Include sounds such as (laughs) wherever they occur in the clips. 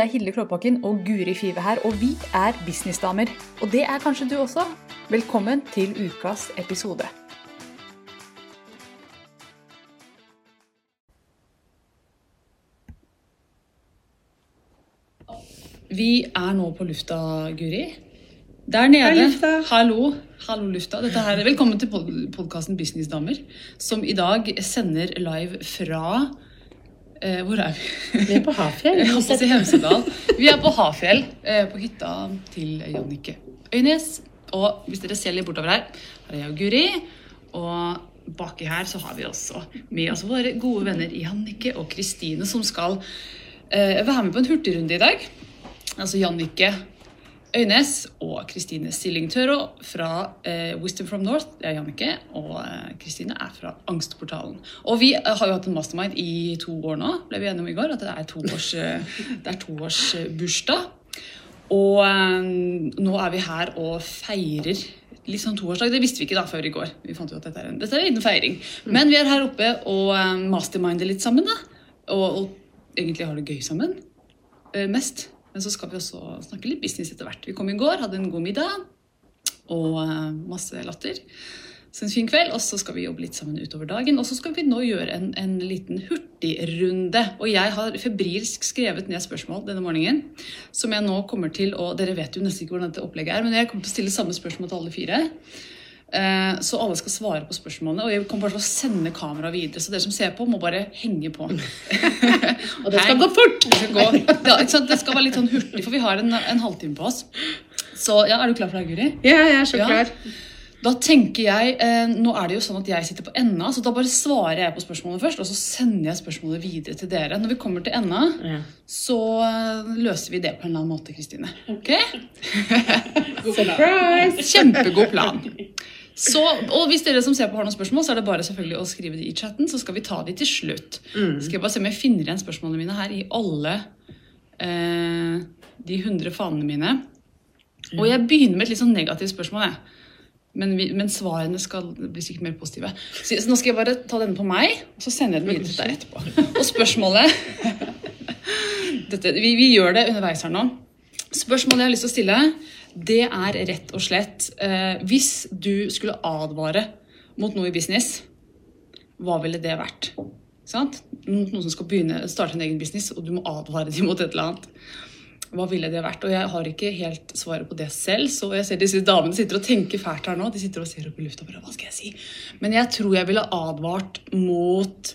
Det er Hilde Klåbakken og Guri Five her, og vi er businessdamer. Og det er kanskje du også. Velkommen til ukas episode. Vi er nå på lufta, Guri. Der nede. Hei, lufta. Hallo. Hallo, lufta. Dette her, velkommen til pod podkasten Businessdamer, som i dag sender live fra eh, Hvor er vi? Vi er på Hafjell. (laughs) Vi er på Hafjell, eh, på hytta til Jannicke Øynes. Og hvis dere ser litt bortover her, her er jeg og Guri. Og baki her så har vi også med oss våre gode venner Jannicke og Kristine, som skal eh, være med på en hurtigrunde i dag. Altså Jannicke Øynes og Kristine Silling Tørå fra eh, Wisdom from North. Det er Jannicke. Og eh, Kristine er fra Angstportalen. Og vi eh, har jo hatt en mastermind i to år nå, ble vi enige om i går. At det er toårs, eh, det er toårsbursdag. Og nå er vi her og feirer litt sånn toårsdag. Det visste vi ikke da før i går. Vi fant jo at dette er en, dette er en feiring. Men vi er her oppe og masterminder litt sammen, da. Og, og egentlig har det gøy sammen. mest. Men så skal vi også snakke litt business etter hvert. Vi kom i går, hadde en god middag og eh, masse latter. Så en fin kveld, og så skal vi jobbe litt sammen utover dagen. Og så skal vi nå gjøre en, en liten hurtigrunde. Og jeg har febrilsk skrevet ned spørsmål denne morgenen. Som jeg nå kommer til å Dere vet jo nesten ikke hvordan dette opplegget er, men jeg kommer til å stille samme spørsmål til alle fire. Eh, Så alle skal svare på spørsmålene. Og jeg kommer bare til å sende kameraet videre. Så dere som ser på, må bare henge på. (laughs) Og det (laughs) skal gå fort! Det skal, gå, ja, det skal være litt sånn hurtig, for vi har en, en halvtime på oss. Så ja, Er du klar for det, Guri? Ja, jeg er så Ja. klar. Da tenker jeg, eh, Nå er det jo sånn at jeg sitter på enda, så da bare svarer jeg på spørsmålet først. Og så sender jeg spørsmålet videre til dere. Når vi kommer til enda, Ja. så eh, løser vi det på en eller annen måte, Kristine. Ok? (laughs) Surprise! Kjempegod plan. Så, og hvis dere som ser på har noen spørsmål, så er det bare selvfølgelig å skrive det i chatten, så skal vi ta de til slutt. Skal jeg bare se om jeg finner igjen spørsmålene mine her i alle eh, de 100 fanene mine. Og jeg begynner med et litt sånn negativt spørsmål. Men, vi, men svarene skal bli sikkert mer positive. Så, så nå skal jeg bare ta denne på meg, og så sender jeg den videre til deg etterpå. Og spørsmålet (laughs) dette, vi, vi gjør det underveis her nå. Spørsmålet jeg har lyst til å stille, det er rett og slett eh, Hvis du skulle advare mot noe i business, hva ville det vært? Sant? Noen som skal begynne starte en egen business, og du må advare dem mot et eller annet. Hva ville det vært? Og jeg har ikke helt svaret på det selv, så jeg ser disse damene sitter og tenker fælt her nå. De sitter og ser opp i lufta bare, hva skal jeg si? Men jeg tror jeg ville advart mot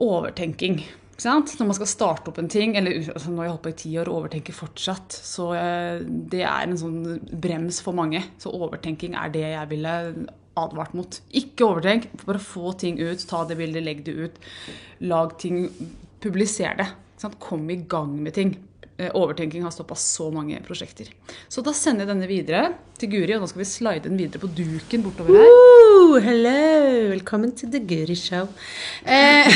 overtenking. Når man skal starte opp en ting, eller altså, nå har jeg holdt på i ti år og overtenker fortsatt, så eh, det er en sånn brems for mange. Så overtenking er det jeg ville advart mot. Ikke overtenk, bare få ting ut, ta det bildet, legg det ut. Lag ting, publiser det. Kom i gang med ting. Eh, Overtenking har stoppa så mange prosjekter. Så da sender jeg denne videre til Guri, og nå skal vi slide den videre på duken bortover her. Hello! Velkommen til The Guri Show. Eh,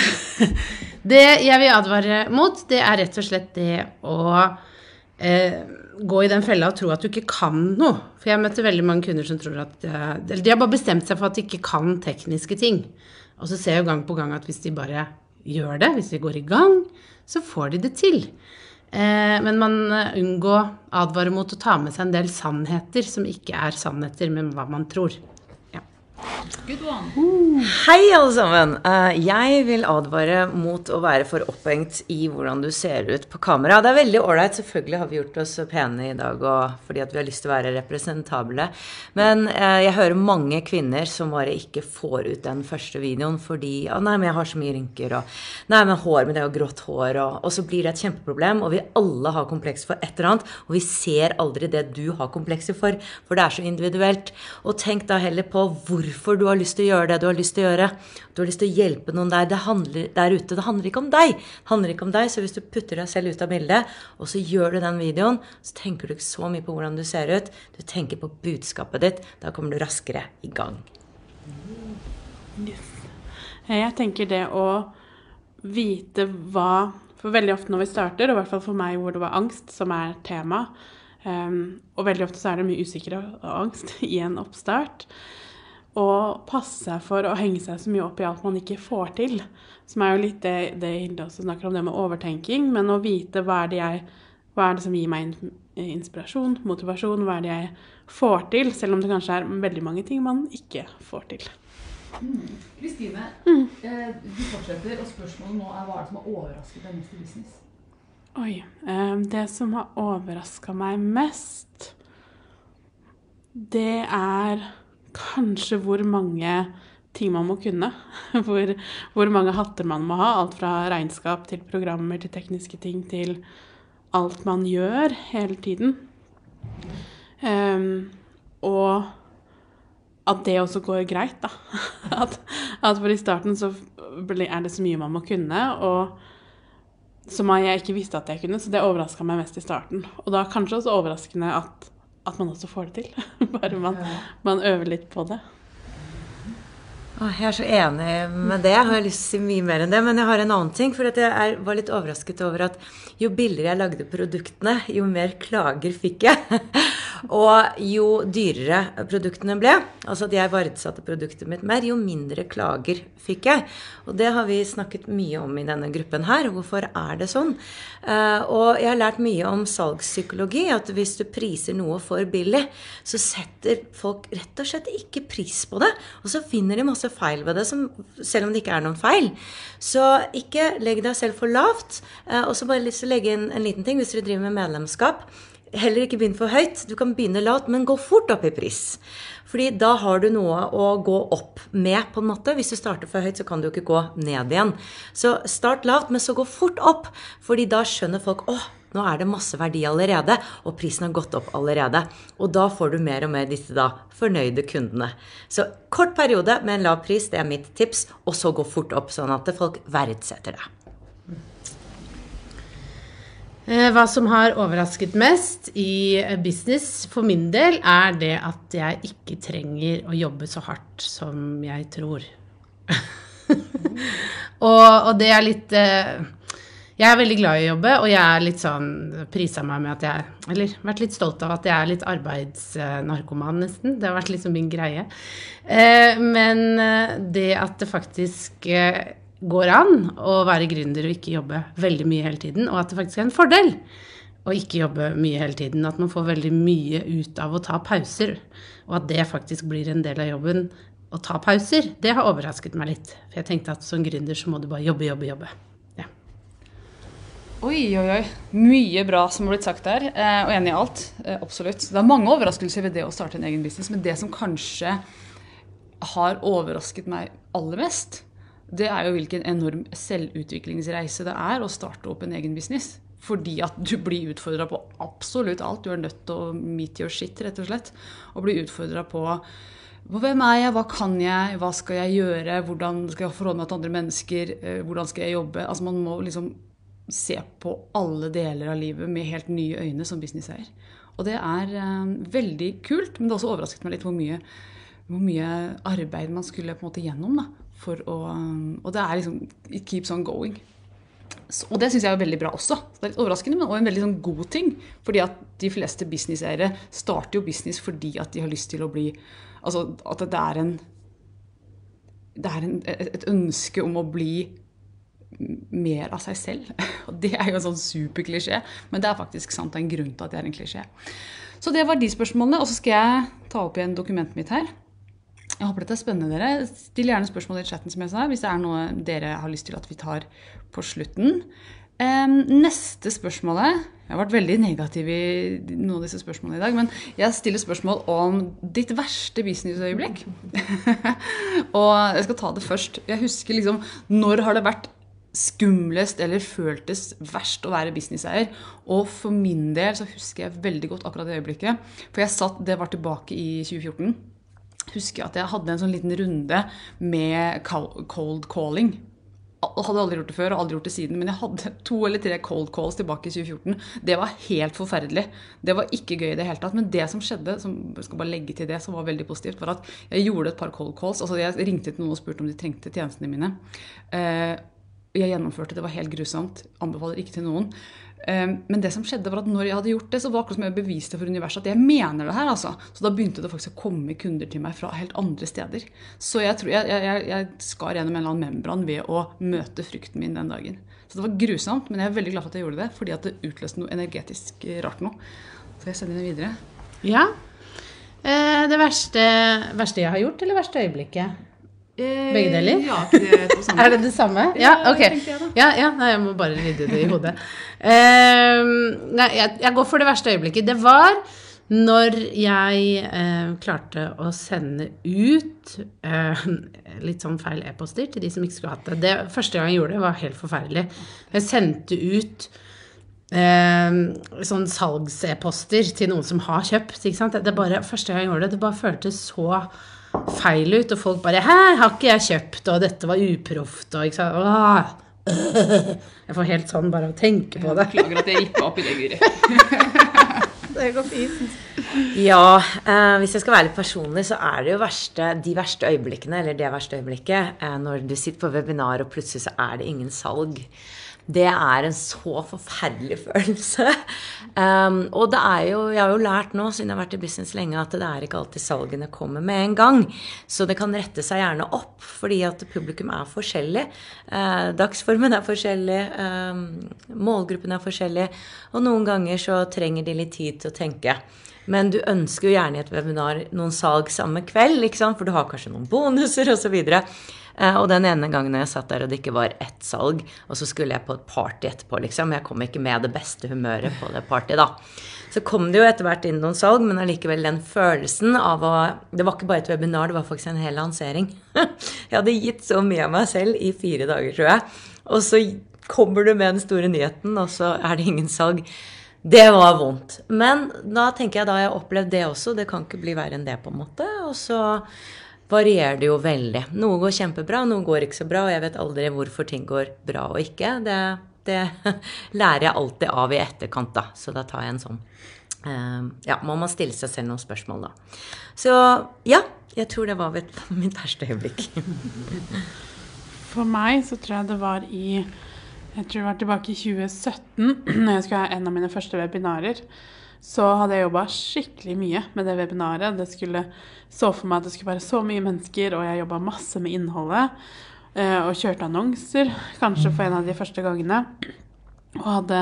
(laughs) det jeg vil advare mot, det er rett og slett det å eh, gå i den fella og tro at du ikke kan noe. For jeg møter veldig mange kunder som tror at Eller de har bare bestemt seg for at de ikke kan tekniske ting. Og så ser jeg jo gang på gang at hvis de bare gjør det, hvis de går i gang, så får de det til. Eh, men man eh, unngår advare mot å ta med seg en del sannheter som ikke er sannheter, men hva man tror. Hei, alle sammen! Eh, Jeg vil advare mot å være for opphengt i hvordan du ser ut på kamera. Det er veldig ålreit, selvfølgelig har vi gjort oss pene i dag fordi vi har lyst til å være representable. Men eh, jeg hører mange kvinner som bare ikke får ut den første videoen fordi Å, nei, men jeg har så mye rynker, og Nei, men hår, med det og grått hår, og, og så blir det et kjempeproblem. Og vi alle har komplekser for et eller annet, og vi ser aldri det du har komplekser for, for det er så individuelt. Og tenk da heller på hvorfor du har lyst til å gjøre det du har lyst til å gjøre. Du har lyst til å hjelpe noen der, handler, der ute. Det handler ikke om deg. Det handler ikke om deg, Så hvis du putter deg selv ut av bildet, og så gjør du den videoen, så tenker du ikke så mye på hvordan du ser ut. Du tenker på budskapet ditt. Da kommer du raskere i gang. Yes. Jeg tenker det å vite hva For veldig ofte når vi starter, og i hvert fall for meg hvor det var angst som er tema, um, og veldig ofte så er det mye usikkerhet og angst (laughs) i en oppstart. Å passe seg for å henge seg så mye opp i alt man ikke får til. Som er jo litt det, det Hilde også snakker om, det med overtenking. Men å vite hva er det, jeg, hva er det som gir meg inspirasjon, motivasjon, hva er det jeg får til, selv om det kanskje er veldig mange ting man ikke får til. Kristine, eh, du fortsetter, og spørsmålet nå er hva er det som har overrasket deg mest i business? Oi. eh, Det som har overraska meg mest, det er kanskje hvor mange ting man må kunne. (laughs) Hvor, hvor mange hatter man må ha. Alt fra regnskap til programmer til tekniske ting til alt man gjør hele tiden. Um, og at det også går greit, da. (laughs) At, at for i starten så er det så mye man må kunne. og som jeg ikke visste at jeg kunne, så det overraska meg mest i starten. Og da kanskje også overraskende at, at man også får det til. (laughs) Bare man, man øver litt på det. Jeg er så enig med det. Jeg har lyst til å si mye mer enn det. Men jeg har en annen ting. For at jeg var litt overrasket over at jo billigere jeg lagde produktene, jo mer klager fikk jeg. (laughs) Og jo dyrere produktene ble, altså at jeg verdsatte produktet mitt mer, jo mindre klager fikk jeg. Og det har vi snakket mye om i denne gruppen her. Hvorfor er det sånn? Eh, og jeg har lært mye om salgspsykologi. At hvis du priser noe for billig, så setter folk rett og slett ikke pris på det. Og så finner de masse feil ved det, som, selv om det ikke er noen feil. Så ikke legg deg selv for lavt. Eh, og så bare lyst til å legge inn en liten ting hvis dere driver med medlemskap. Heller ikke begynn for høyt. Du kan begynne lavt, men gå fort opp i pris. Fordi da har du noe å gå opp med, på en måte. Hvis du starter for høyt, så kan du ikke gå ned igjen. Så start lavt, men så gå fort opp. Fordi da skjønner folk åh, nå er det masse verdi allerede, og prisen har gått opp allerede. Og da får du mer og mer disse da fornøyde kundene. Så kort periode med en lav pris, det er mitt tips. Og så gå fort opp, sånn at folk verdsetter det. Eh, Hva som har overrasket mest i eh, business for min del, er det at jeg ikke trenger å jobbe så hardt som jeg tror. (laughs) og, og det er litt eh, Jeg er veldig glad i å jobbe, og jeg er litt sånn prisa meg med at jeg Eller vært litt stolt av at jeg er litt arbeidsnarkoman, nesten. Det har vært liksom min greie. Men det at det faktisk går an å være gründer og ikke jobbe veldig mye hele tiden, og at det faktisk er en fordel å ikke jobbe mye hele tiden. At man får veldig mye ut av å ta pauser, og at det faktisk blir en del av jobben å ta pauser. Det har overrasket meg litt. For jeg tenkte at som gründer så må du bare jobbe, jobbe, jobbe. Ja. Oi, oi, oi. Mye bra som har blitt sagt der. Eh, og enig i alt. Eh, absolutt. Det er mange overraskelser ved det å starte en egen business, men det som kanskje har overrasket meg aller mest, det er jo hvilken enorm selvutviklingsreise det er å starte opp en egen business. Fordi at du blir utfordra på absolutt alt. Du er nødt til å meet your shit, rett og slett. Og bli utfordra på hvem er jeg, hva kan jeg, hva skal jeg gjøre, hvordan skal jeg forholde meg til andre mennesker, eh, hvordan skal jeg jobbe? Altså Man må liksom se på alle deler av livet med helt nye øyne som businesseier. Og det er eh, veldig kult, men det har også overrasket meg litt hvor mye, hvor mye arbeid man skulle på en måte gjennom. da, for å, Og det er liksom It keeps on going. Så, og det syns jeg er veldig bra også. Så det er litt overraskende, men også en veldig sånn god ting. Fordi at de fleste businesseiere starter jo business fordi at de har lyst til å bli Altså at det er en Det er en, et ønske om å bli mer av seg selv. (laughs) Og det er jo en sånn superklisjé, men det er faktisk sant. Det er en grunn til at det er en klisjé. Så det var de spørsmålene. Og så skal jeg ta opp igjen dokumentet mitt her. Jeg håper dette er spennende, dere. Still gjerne spørsmål i chatten, som jeg sa, hvis det er noe dere har lyst til at vi tar på slutten. Um, neste spørsmålet Jeg har vært veldig negativ i noen av disse spørsmålene i dag, men jeg stiller spørsmål om ditt verste businessøyeblikk. (laughs) og jeg skal ta det først. Jeg husker liksom Når har det vært skumlest eller føltes verst å være businesseier. Og for min del så husker jeg veldig godt akkurat det øyeblikket. For jeg satt, det var tilbake i 2014. Husker jeg at jeg hadde en sånn liten runde med cold calling. Hadde aldri gjort det før og aldri gjort det siden, men jeg hadde (laughs) to eller tre cold calls tilbake i 2014. Det var helt forferdelig. Det var ikke gøy i det hele tatt. Men det som skjedde, som jeg skal bare legge til det, som var veldig positivt, var at jeg gjorde et par cold calls. altså Jeg ringte til noen og spurte om de trengte tjenestene mine. Eh, Jeg gjennomførte, det var helt grusomt. Anbefaler ikke til noen. Um, men det som skjedde var at når jeg hadde gjort det, så var det akkurat som jeg beviste for universet at jeg mener det her. altså. Så da begynte det faktisk å komme kunder til meg fra helt andre steder. Så jeg tror jeg, jeg, jeg skar gjennom en eller annen membran ved å møte frykten min den dagen. Så det var grusomt, men jeg er veldig glad for at jeg gjorde det, fordi at det utløste noe energetisk rart nå. Så jeg sender det videre. Ja. Eh, det verste, verste jeg har gjort, eller verste øyeblikket? Begge deler? Ja. (laughs) Er det det samme? Ja, ok. Ja, ja, nei, jeg må bare rydde det i hodet. Uh, nei, jeg, jeg går for det verste øyeblikket. Det var når jeg uh, klarte å sende ut uh, litt sånn feil e-poster til de som ikke skulle hatt det. Det første gang jeg gjorde det, var helt forferdelig. Jeg sendte ut eh, sånn salgs-e-poster til noen som har kjøpt. Ikke sant? Det bare, første gang jeg gjorde det, det bare føltes så feil ut, og folk bare 'Hæ, har ikke jeg kjøpt?' og 'dette var uproft', og ikke sant. Åh, (laughs) Jeg får helt sånn bare av å tenke på det. Beklager at jeg rippa opp i det, Guri. (laughs) Det går fint. Ja, eh, hvis jeg skal være litt personlig, så er det jo verste, de verste øyeblikkene, eller det verste øyeblikket, eh, når du sitter på webinar og plutselig så er det ingen salg. Det er en så forferdelig følelse. Um, og det er jo, jeg har jo lært nå, siden jeg har vært i business lenge, at det er ikke alltid salgene kommer med en gang. Så det kan rette seg gjerne opp, fordi at publikum er forskjellig. Uh, dagsformen er forskjellig, um, målgruppen er forskjellig, og noen ganger så trenger de litt tid til å tenke. Men du ønsker jo gjerne i et webinar noen salg samme kveld, for du har kanskje noen bonuser osv. Eh, og den ene gangen jeg satt der og det ikke var ett salg, og så skulle jeg på et party etterpå, liksom. Jeg kom ikke med det beste humøret på det partyet, da. Så kom det jo etter hvert inn noen salg, men allikevel den følelsen av å Det var ikke bare et webinar, det var faktisk en hel lansering. (laughs) Jeg hadde gitt så mye av meg selv i fire dager, tror jeg. Og så kommer du med den store nyheten, og så er det ingen salg. Det var vondt. Men da tenker jeg da har jeg opplevd det også. Det kan ikke bli verre enn det, på en måte. Og så varierer det jo veldig. Noe går kjempebra, noe går ikke så bra, og jeg vet aldri hvorfor ting går bra og ikke. Det, det (laughs) lærer jeg alltid av i etterkant, da. Så da tar jeg en sånn Ja, må man stille seg selv noen spørsmål, da. Så ja, jeg tror det var mitt (laughs) verste øyeblikk. (laughs) For meg så tror jeg det var i Jeg tror det var tilbake i 2017, (clears throat) når jeg skulle ha en av mine første webinarer. Så hadde jeg jobba skikkelig mye med det webinaret. Det skulle så for meg at det skulle være så mye mennesker, og jeg jobba masse med innholdet. eh, Og kjørte annonser, kanskje for en av de første gangene. Og hadde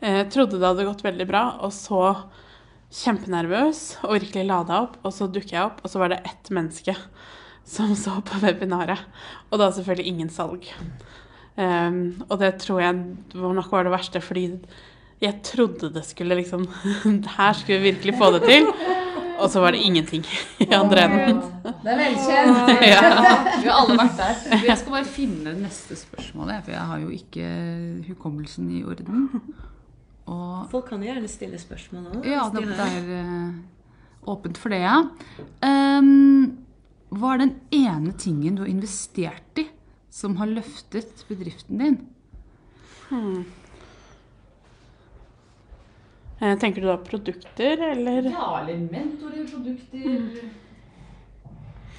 eh, trodde det hadde gått veldig bra, og så kjempenervøs og virkelig lada opp. Og så dukker jeg opp, og så var det ett menneske som så på webinaret. Og da selvfølgelig ingen salg. Um, og det tror jeg nok var det verste, fordi jeg trodde det skulle liksom (laughs) Her skulle vi virkelig få det til. Og så var det ingenting i andre enden. Det er velkjent. (laughs) Ja. Vi har alle vært der. Jeg skal bare finne neste spørsmål, for jeg har jo ikke hukommelsen i orden. Og Folk kan gjerne stille spørsmål òg. ja, det det er eh, åpent for det, ja. Um, hva er den ene tingen du har investert i som har løftet bedriften din? Eh, Tenker du da produkter, eller? Ja, eller mentorer, produkter,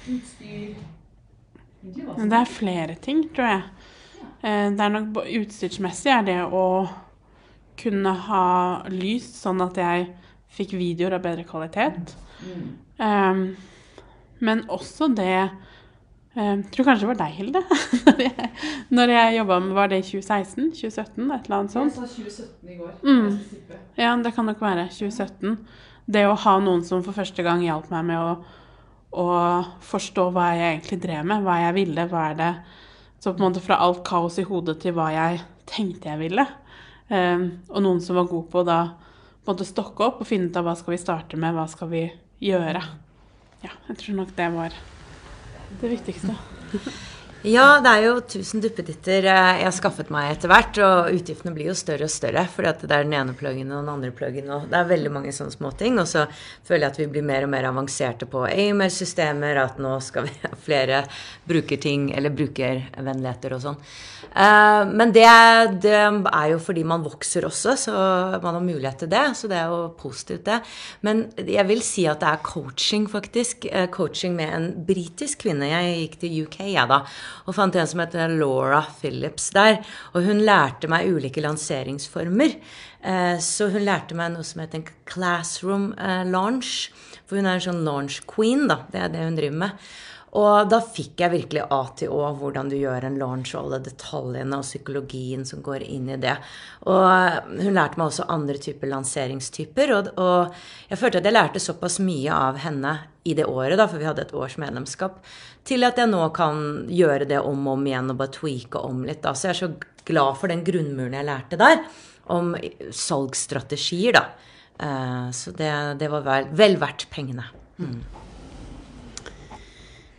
utstyr Det er flere ting, tror jeg. Eh, Det er nok Utstyrsmessig er det å kunne ha lys, sånn at jeg fikk videoer av bedre kvalitet. Um, men også det Jeg tror kanskje det var deg, Hilde. (laughs) Når jeg, jobba med Var det i 2016? 2017? Et eller annet sånt? Jeg sa 2017 i går. Mm. Ja, det kan nok være 2017. Det å ha noen som for første gang hjalp meg med å, å forstå hva jeg egentlig drev med, hva jeg ville, hva er det Så på en måte fra alt kaos i hodet til hva jeg tenkte jeg ville. Um, og noen som var god på å da på en måte stokke opp og finne ut av hva skal vi starte med, hva skal vi gjøre. Ja, jeg tror nok det var det viktigste. Ja, det er jo tusen duppeditter eh, jeg har skaffet meg etter hvert, og utgiftene blir jo større og større, fordi at det er den ene pluggen og den andre pluggen, og det er veldig mange sånne småting. Og så føler jeg at vi blir mer og mer avanserte på AML-systemer, at nå skal vi ha flere brukerting, eller brukervennligheter og sånn. Eh, Men det, det er jo fordi man vokser også, så man har mulighet til det. Så det er jo positivt, det. Men jeg vil si at det er coaching, faktisk. Eh, Coaching med en britisk kvinne. Jeg gikk til UK, jeg, da. Og fant en som heter Laura Phillips der. Og hun lærte meg ulike lanseringsformer. Eh, så hun lærte meg noe som heter en classroom eh, launch. For hun er en sånn launch queen, da. Det er det hun driver med. Og da fikk jeg virkelig A til Å, hvordan du gjør en launch og alle detaljene og psykologien som går inn i det. Og hun lærte meg også andre typer lanseringstyper. Og, og jeg følte at jeg lærte såpass mye av henne i det året, da, for vi hadde et års medlemskap, til at jeg nå kan gjøre det om og om igjen og bare tweake om litt. Da. Så jeg er så glad for den grunnmuren jeg lærte der, om salgsstrategier, da. Eh, så det, det var vel, vel verdt pengene. Mm.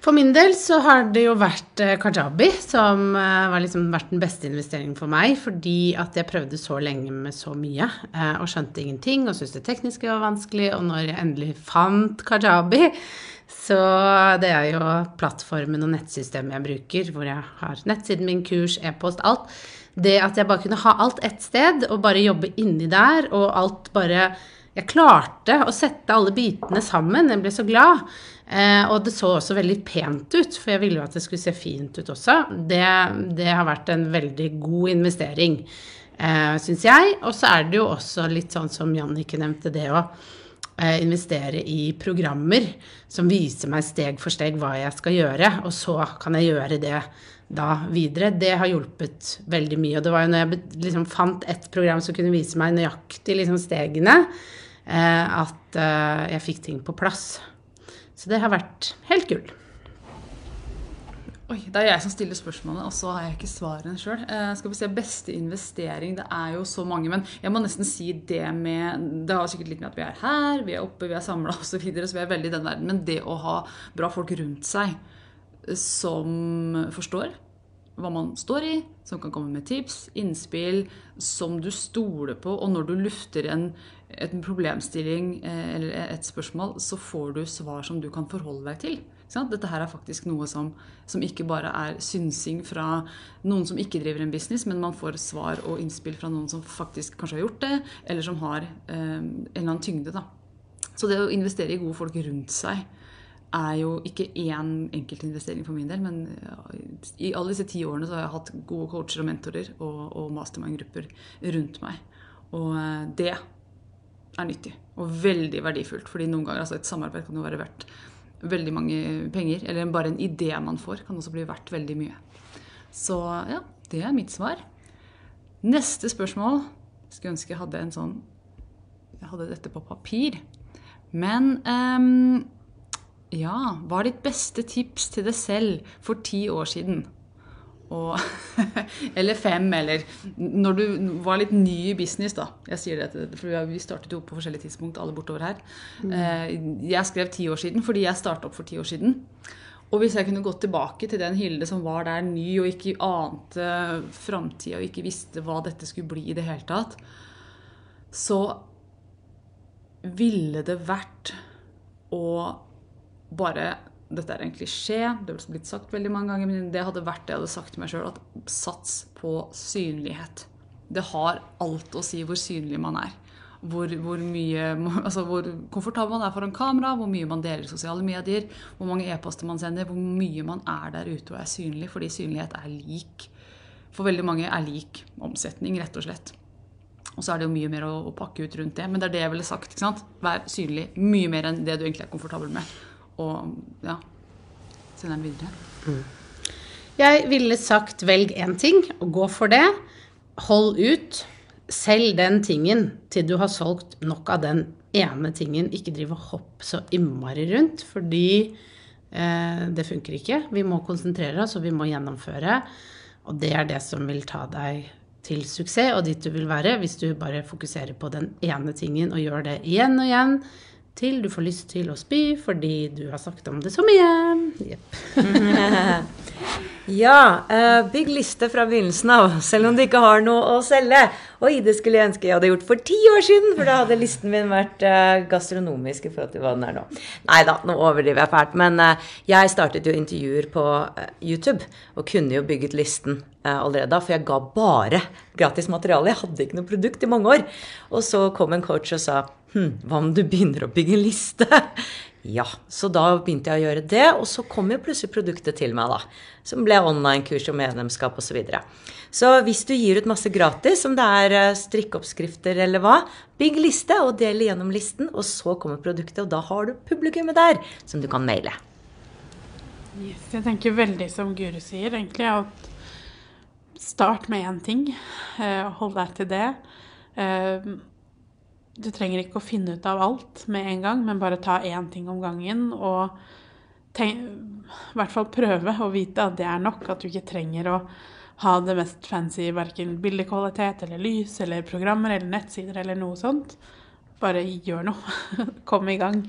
For min del så har det jo vært eh, Kajabi som eh, har liksom vært den beste investeringen for meg, fordi at jeg prøvde så lenge med så mye eh, og skjønte ingenting og syntes det tekniske var vanskelig, og når jeg endelig fant Kajabi så det er jo plattformen og nettsystemet jeg bruker, hvor jeg har nettsiden min, kurs, e-post, alt. Det at jeg bare kunne ha alt ett sted og bare jobbe inni der, og alt bare Jeg klarte å sette alle bitene sammen. Jeg ble så glad. Eh, og det så også veldig pent ut, for jeg ville jo at det skulle se fint ut også. Det, det har vært en veldig god investering, eh, syns jeg. Og så er det jo også litt sånn som Jannicke nevnte, det eh, investere i programmer som viser meg steg for steg hva jeg skal gjøre, og så kan jeg gjøre det da videre. Det har hjulpet veldig mye. Og det var jo når jeg liksom fant et program som kunne vise meg nøyaktig liksom stegene, eh, at eh, jeg fikk ting på plass. Så det har vært helt gull. Oi, Det er jeg som stiller spørsmålene, og så har jeg ikke svarene sjøl. Eh, skal vi se, Beste investering Det er jo så mange, men jeg må nesten si det med Det har sikkert litt med at vi er her, vi er oppe, vi er samla (laughs) osv., så, videre, så vi er veldig i den verden. Men det å ha bra folk rundt seg som forstår hva man står i, som kan komme med tips, innspill, som du stoler på. Og når du lufter en, en problemstilling eh, eller et spørsmål, så får du svar som du kan forholde deg til. Dette her er faktisk noe som, som, ikke bare er synsing fra noen som ikke driver en business, men man får svar og innspill fra noen som faktisk kanskje har gjort det, eller som har eh, en eller annen tyngde. Da. Så det å investere i gode folk rundt seg er jo ikke én enkeltinvestering for min del, men i alle disse ti årene så har jeg hatt gode coacher og mentorer og, og mastermind-grupper rundt meg. Og eh, det er nyttig og veldig verdifullt. fordi noen ganger altså et samarbeid kan jo være verdt veldig mange penger. Eller bare en idé man får, kan også bli verdt veldig mye. Så ja, det er mitt svar. Neste spørsmål Skulle ønske jeg hadde en sånn Jeg hadde dette på papir. Men um, ja, hva er ditt beste tips til deg selv for ti år siden? Og, (laughs) eller fem, eller når du var litt ny i business, da. Jeg sier det, for Vi startet jo på forskjellige tidspunkt, alle bortover her. Mm. Eh, jeg skrev ti år siden fordi jeg starta opp for ti år siden. Og hvis jeg kunne gått tilbake til den Hilde som var der ny og ikke ante framtida og ikke visste hva dette skulle bli i det hele tatt, så ville det vært å bare dette er en klisjé, det har blitt sagt veldig mange ganger, men det hadde vært det jeg hadde sagt til meg sjøl, at sats på synlighet. Det har alt å si hvor synlig man er. Hvor, hvor, mye, altså hvor komfortabel man er foran kamera, hvor mye man deler i sosiale medier, hvor mange e-poster man sender, hvor mye man er der ute og er synlig. Fordi synlighet er lik For veldig mange er lik omsetning, rett og slett. Og så er det jo mye mer å, å pakke ut rundt det. Men det er det jeg ville sagt. Vær synlig mye mer enn det du egentlig er komfortabel med og ja, sende den videre. Mm. Jeg ville sagt velg én ting, og gå for det. Hold ut. Selg den tingen til du har solgt nok av den ene tingen. Ikke drive og hopp så innmari rundt, fordi eh, det funker ikke. Vi må konsentrere oss, og vi må gjennomføre. Og det er det som vil ta deg til suksess og dit du vil være, hvis du bare fokuserer på den ene tingen og gjør det igjen og igjen til du får lyst til å spy fordi du har sagt om det så mye. Yep. ja, uh, bygg liste fra begynnelsen av, selv om du ikke har noe å selge. Oi, det skulle jeg ønske jeg hadde gjort for ti år siden, for da hadde listen min vært uh, gastronomisk i forhold til hva den er nå. Nei da, nå overdriver jeg fælt. Men uh, jeg startet jo intervjuer på YouTube og kunne jo bygget listen allerede da, for jeg ga bare gratis materiale. Jeg hadde ikke noe produkt i mange år. Og så kom en coach og sa hm, hva om du begynner å bygge en liste? (laughs) Ja, så da begynte jeg å gjøre det, og så kom jo plutselig produktet til meg, da. Som ble online-kurs og medlemskap osv. Så, videre. så hvis du gir ut masse gratis, om det er eh, strikkeoppskrifter eller hva, bygg liste og del gjennom listen, og så kommer produktet, og da har du publikummet der som du kan maile. Yes, jeg tenker veldig som Guru sier, egentlig. at Start med én ting. Eh, hold deg til det. Du trenger ikke å finne ut av alt med en gang, men bare ta én ting om gangen. Og tenk, i hvert fall prøve å vite at det er nok. At du ikke trenger å ha det mest fancy verken bildekvalitet eller lys eller programmer eller nettsider eller noe sånt. Bare gjør noe. (laughs) Kom i gang.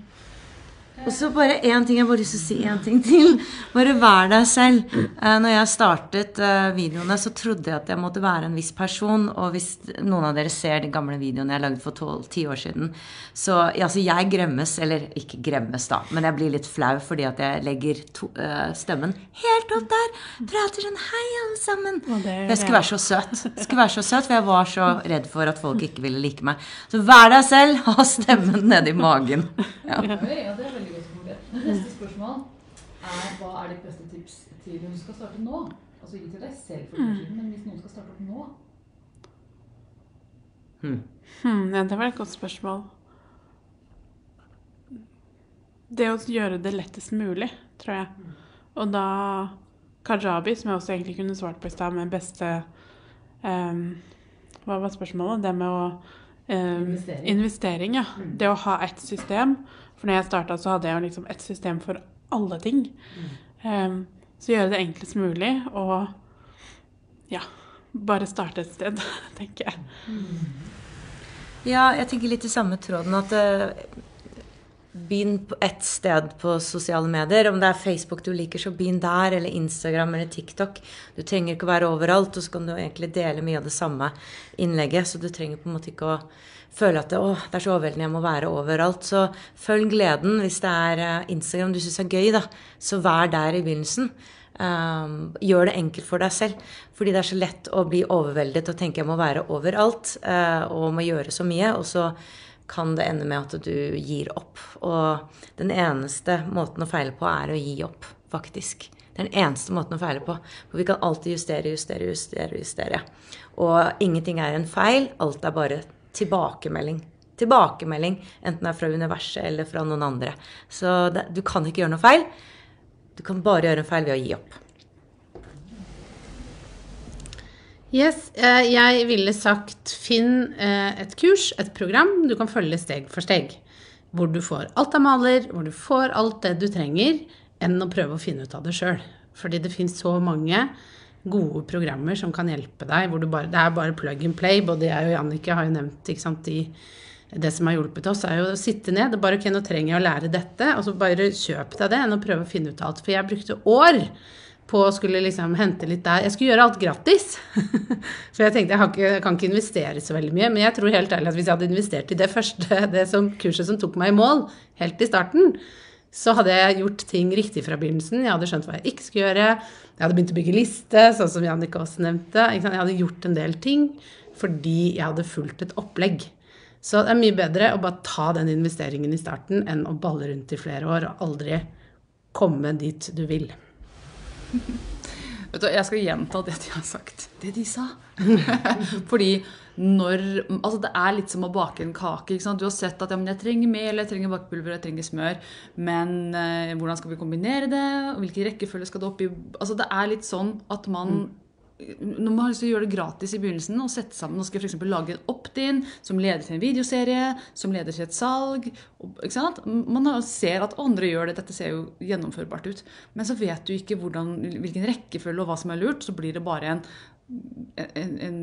Og så bare én ting jeg bare lyst til å si en ting til. Bare vær deg selv. Eh, når jeg startet eh, videoene, så trodde jeg at jeg måtte være en viss person. Og hvis noen av dere ser de gamle videoene jeg lagde for 12-10 år siden, så altså, jeg gremmes, eller ikke gremmes, da, men jeg blir litt flau fordi at jeg legger to, uh, stemmen helt opp der. Prater sånn Hei, alle sammen. Jeg skulle være så søt. Jeg skulle være så søt, For jeg var så redd for at folk ikke ville like meg. Så vær deg selv. Ha stemmen nedi magen. Ja. Ja, det er veldig. Neste spørsmål er hva er ditt beste tips til hun skal starte nå? Altså ikke til deg selv, for mm. men hvis noen skal starte opp nå? Hmm. Hmm, ja, det var et godt spørsmål. Det å gjøre det lettest mulig, tror jeg. Og da Kajabi, som jeg også egentlig kunne svart på i stad, med beste um, Hva var spørsmålet? Det med å um, investering. investering. ja. Mm. Det å ha ett system. For når jeg starta, så hadde jeg jo liksom et system for alle ting. Mm. Um, så gjøre det enklest mulig og ja, bare starte et sted, (laughs) tenker jeg. Mm. Ja, jeg tenker litt i samme tråden at uh, begynn ett sted på sosiale medier. Om det er Facebook du liker, så begynn der, eller Instagram eller TikTok. Du trenger ikke å være overalt, og så kan du egentlig dele mye av det samme innlegget. Så du trenger på en måte ikke å føle at det, å, det er så overveldende, jeg må være overalt. Så følg gleden. Hvis det er eh, Instagram du syns er gøy, da, så vær der i begynnelsen. Um, gjør det enkelt for deg selv. Fordi det er så lett å bli overveldet og tenke jeg må være overalt uh, og må gjøre så mye. Og så kan det ende med at du gir opp. Og den eneste måten å feile på er å gi opp, faktisk. Det er den eneste måten å feile på. For vi kan alltid justere, justere, justere. justere. Og ingenting er en feil. Alt er bare tilbakemelding. Tilbakemelding, enten det er fra universet eller fra noen andre. Så det, du kan ikke gjøre noe feil. Du kan bare gjøre en feil ved å gi opp. Yes, eh, jeg ville sagt finn eh, et kurs, et program du kan følge steg for steg. Hvor du får alt av maler, hvor du får alt det du trenger, enn å prøve å finne ut av det sjøl. Fordi det fins så mange gode programmer som kan hjelpe deg. hvor bare, Det er bare plug and play. Både jeg og Jannicke har jo nevnt ikke sant, de, det som har hjulpet oss, er jo å sitte ned. Det er bare ok, nå trenger jeg å lære dette. Og så bare kjøp deg det, enn å prøve å finne ut av alt. For jeg brukte år på å skulle liksom hente litt der. Jeg skulle gjøre alt gratis. (laughs) For jeg tenkte jeg, ikke, jeg, kan ikke investere så veldig mye. Men jeg tror helt ærlig at hvis jeg hadde investert i det første, (laughs) det som, kurset som tok meg i mål, helt i starten, så hadde jeg gjort ting riktig fra begynnelsen. Jeg hadde skjønt hva jeg ikke skulle gjøre. Jeg hadde begynt å bygge liste, sånn som Jannicke også nevnte. Jeg hadde gjort en del ting fordi jeg hadde fulgt et opplegg. Så det er mye bedre å bare ta den investeringen i starten enn å balle rundt i flere år og aldri komme dit du vil. Vet du, Jeg skal gjenta det de har sagt. Det de sa. (laughs) Fordi når Altså, det er litt som å bake en kake. Du har sett at ja, men jeg trenger mel, jeg trenger bakepulver, jeg trenger smør. Men eh, hvordan skal vi kombinere det? Hvilken rekkefølge skal det opp i? Altså, det er litt sånn at man mm når man har lyst til å gjøre det gratis i begynnelsen og sette sammen, Nå skal jeg for lage en opt-in som leder til en videoserie, som leder til et salg. ikke sant? Man ser at andre gjør det, dette ser jo gjennomførbart ut. Men så vet du ikke hvordan, hvilken rekkefølge og hva som er lurt. Så blir det bare en, en, en,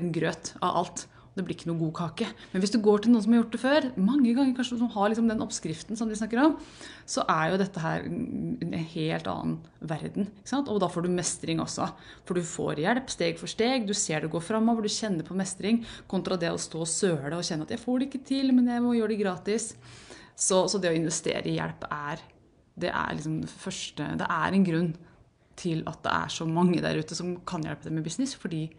en grøt av alt det blir ikke noe god kake. Men hvis du går til noen som har gjort det før, mange ganger kanskje som har liksom den oppskriften som de snakker om, så er jo dette her en helt annen verden. Og da får du mestring også. For du får hjelp steg for steg. Du ser det gå framover, du kjenner på mestring. Kontra det å stå og søle og kjenne at 'jeg får det ikke til, men jeg må gjøre det gratis'. Så, så det å investere i hjelp er det er liksom det første Det er en grunn til at det er så mange der ute som kan hjelpe deg med business. fordi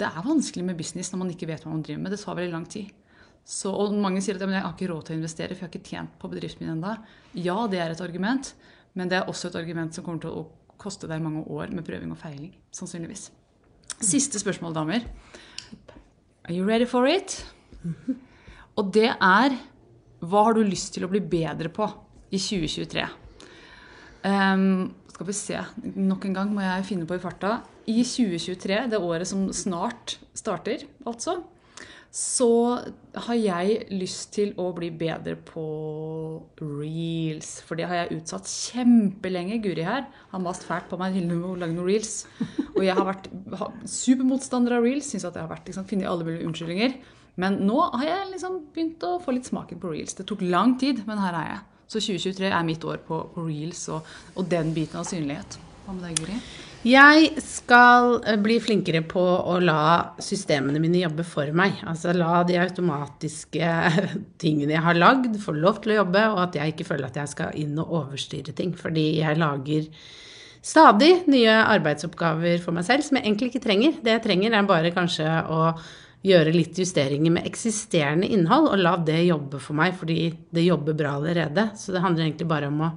det er vanskelig med business når man ikke vet hva man driver med. Det tar veldig lang tid. Så, og mange sier at ja, jeg har ikke råd til å investere, for jeg har ikke tjent på bedriften min ennå. Ja, det er et argument, men det er også et argument som kommer til å koste deg mange år med prøving og feiling. Sannsynligvis. Siste spørsmål, damer. Are you ready for it? Og det er hva har du lyst til å bli bedre på i 2023? Um, skal vi se, nok en gang må jeg finne på i farta. I 2023, det året som snart starter, altså, så har jeg lyst til å bli bedre på reels. For det har jeg utsatt kjempelenge. Guri her har mast fælt på meg til å lage noen reels. Og jeg har vært supermotstander av reels. Syns at jeg har vært, liksom, funnet alle mulige unnskyldninger. Men nå har jeg liksom begynt å få litt smaken på reels. Det tok lang tid, men her er jeg. Så 2023 er mitt år på, reels og, og, den biten av synlighet. Hva med deg, Guri? Jeg skal eh, bli flinkere på å la systemene mine jobbe for meg. Altså la de automatiske (laughs) tingene jeg har lagd, få lov til å jobbe, og at jeg ikke føler at jeg skal inn og overstyre ting. Fordi jeg lager stadig nye arbeidsoppgaver for meg selv som jeg egentlig ikke trenger. Det jeg trenger, er bare kanskje å gjøre litt justeringer med eksisterende innhold, og la det jobbe for meg, fordi det jobber bra allerede. Så det handler egentlig bare om å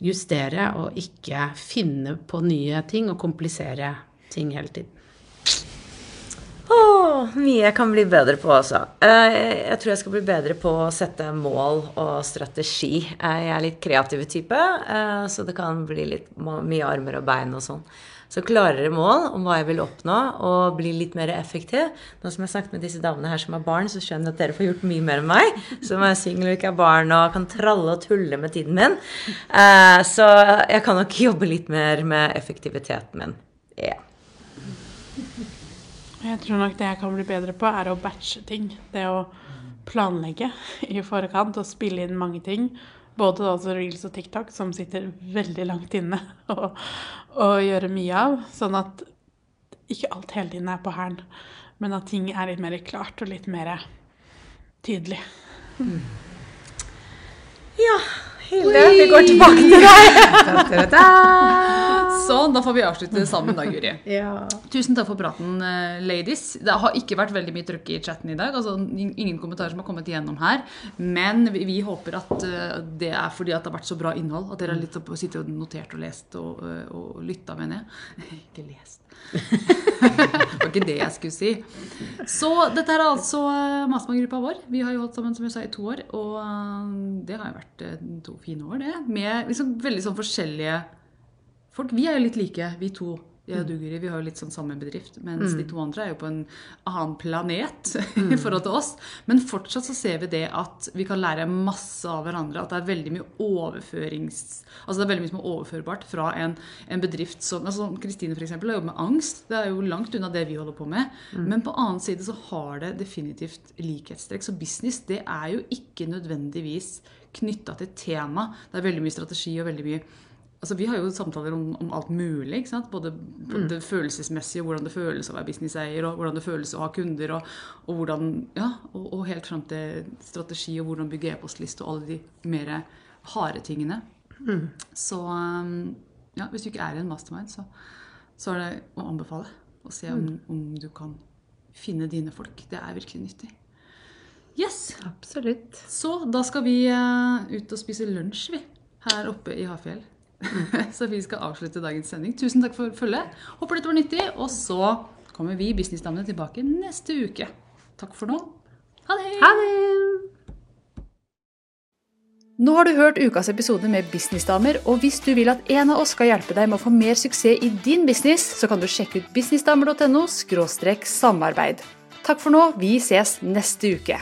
justere og ikke finne på nye ting og komplisere ting hele tiden. Mye jeg kan bli bedre på, altså. Eh, jeg tror jeg skal bli bedre på å sette mål og strategi. Eh, jeg er litt kreativ type, eh, så det kan bli litt mye armer og bein og sånn. Så klarere mål om hva jeg vil oppnå, og bli litt mer effektiv. Nå som jeg har snakket med disse damene her som har barn, så skjønner jeg at dere får gjort mye mer enn meg. Som er singel og ikke har barn og kan tralle og tulle med tiden min. Så jeg kan nok jobbe litt mer med effektiviteten min. Yeah. Jeg tror nok det jeg kan bli bedre på, er å batche ting. Det å planlegge i forkant og spille inn mange ting. Både altså reels og TikTok, som sitter veldig langt inne (laughs) å, gjøre mye av. Sånn at ikke alt hele tiden er på hælen, men at ting er litt mer klart og litt mer tydelig. Mm. Ja, Hilde, vi går tilbake til deg. (laughs) Sånn, da får vi avslutte sammen da, Guri. Ja. Tusen takk for praten, eh, ladies. Det har ikke vært veldig mye trøkk i chatten i dag. altså Ingen kommentarer som har kommet igjennom her. Men vi, vi håper at uh, det er fordi at det har vært så bra innhold. At dere har litt sittet og notert og lest og, uh, og lytta, mener jeg. (laughs) ikke lest. (laughs) det var ikke det jeg skulle si. Så dette er altså Masmann-gruppa vår. Vi har jo holdt sammen som jeg sa, i to år. Og det har jo vært to fine år, det. Med liksom veldig sånn forskjellige folk. Vi er jo litt like, vi to. Jeg og du, Guri, vi har jo litt sånn samme bedrift. Mens mm. de to andre er jo på en annen planet (laughs) mm. i forhold til oss. Men fortsatt så ser vi det at vi kan lære masse av hverandre. At det er veldig mye overførings... Altså det er veldig mye som er overførbart fra en, en bedrift som altså Kristine f.eks. har jobbet med angst. Det er jo langt unna det vi holder på med. Mm. Men på annen side så har det definitivt likhetstrekk. Så business det er jo ikke nødvendigvis knytta til tema. Det er veldig mye strategi og veldig mye Altså, vi har jo samtaler om, om alt mulig. ikke sant? Både mm. det følelsesmessige, hvordan det føles å være businesseier, og hvordan det føles å ha kunder, og, og hvordan, ja, og, og, helt fram til strategi og hvordan bygge e-postliste og alle de mer harde tingene. Mm. Så um, ja, hvis du ikke er i en mastermind, så, så er det å anbefale å se om, mm. om du kan finne dine folk. Det er virkelig nyttig. Yes. Absolutt. Så da skal vi uh, ut og spise lunsj, vi. Her oppe i Hafjell. (laughs) så vi skal avslutte dagens sending. Tusen takk for følget. Håper dette var nyttig. Og så kommer vi Businessdamene tilbake neste uke. Takk for nå. Ha det! Ha det! Nå har du hørt ukas episode med Businessdamer, og hvis du vil at en av oss skal hjelpe deg med å få mer suksess i din business, så kan du sjekke ut businessdamer.no samarbeid. Takk for nå, vi ses neste uke.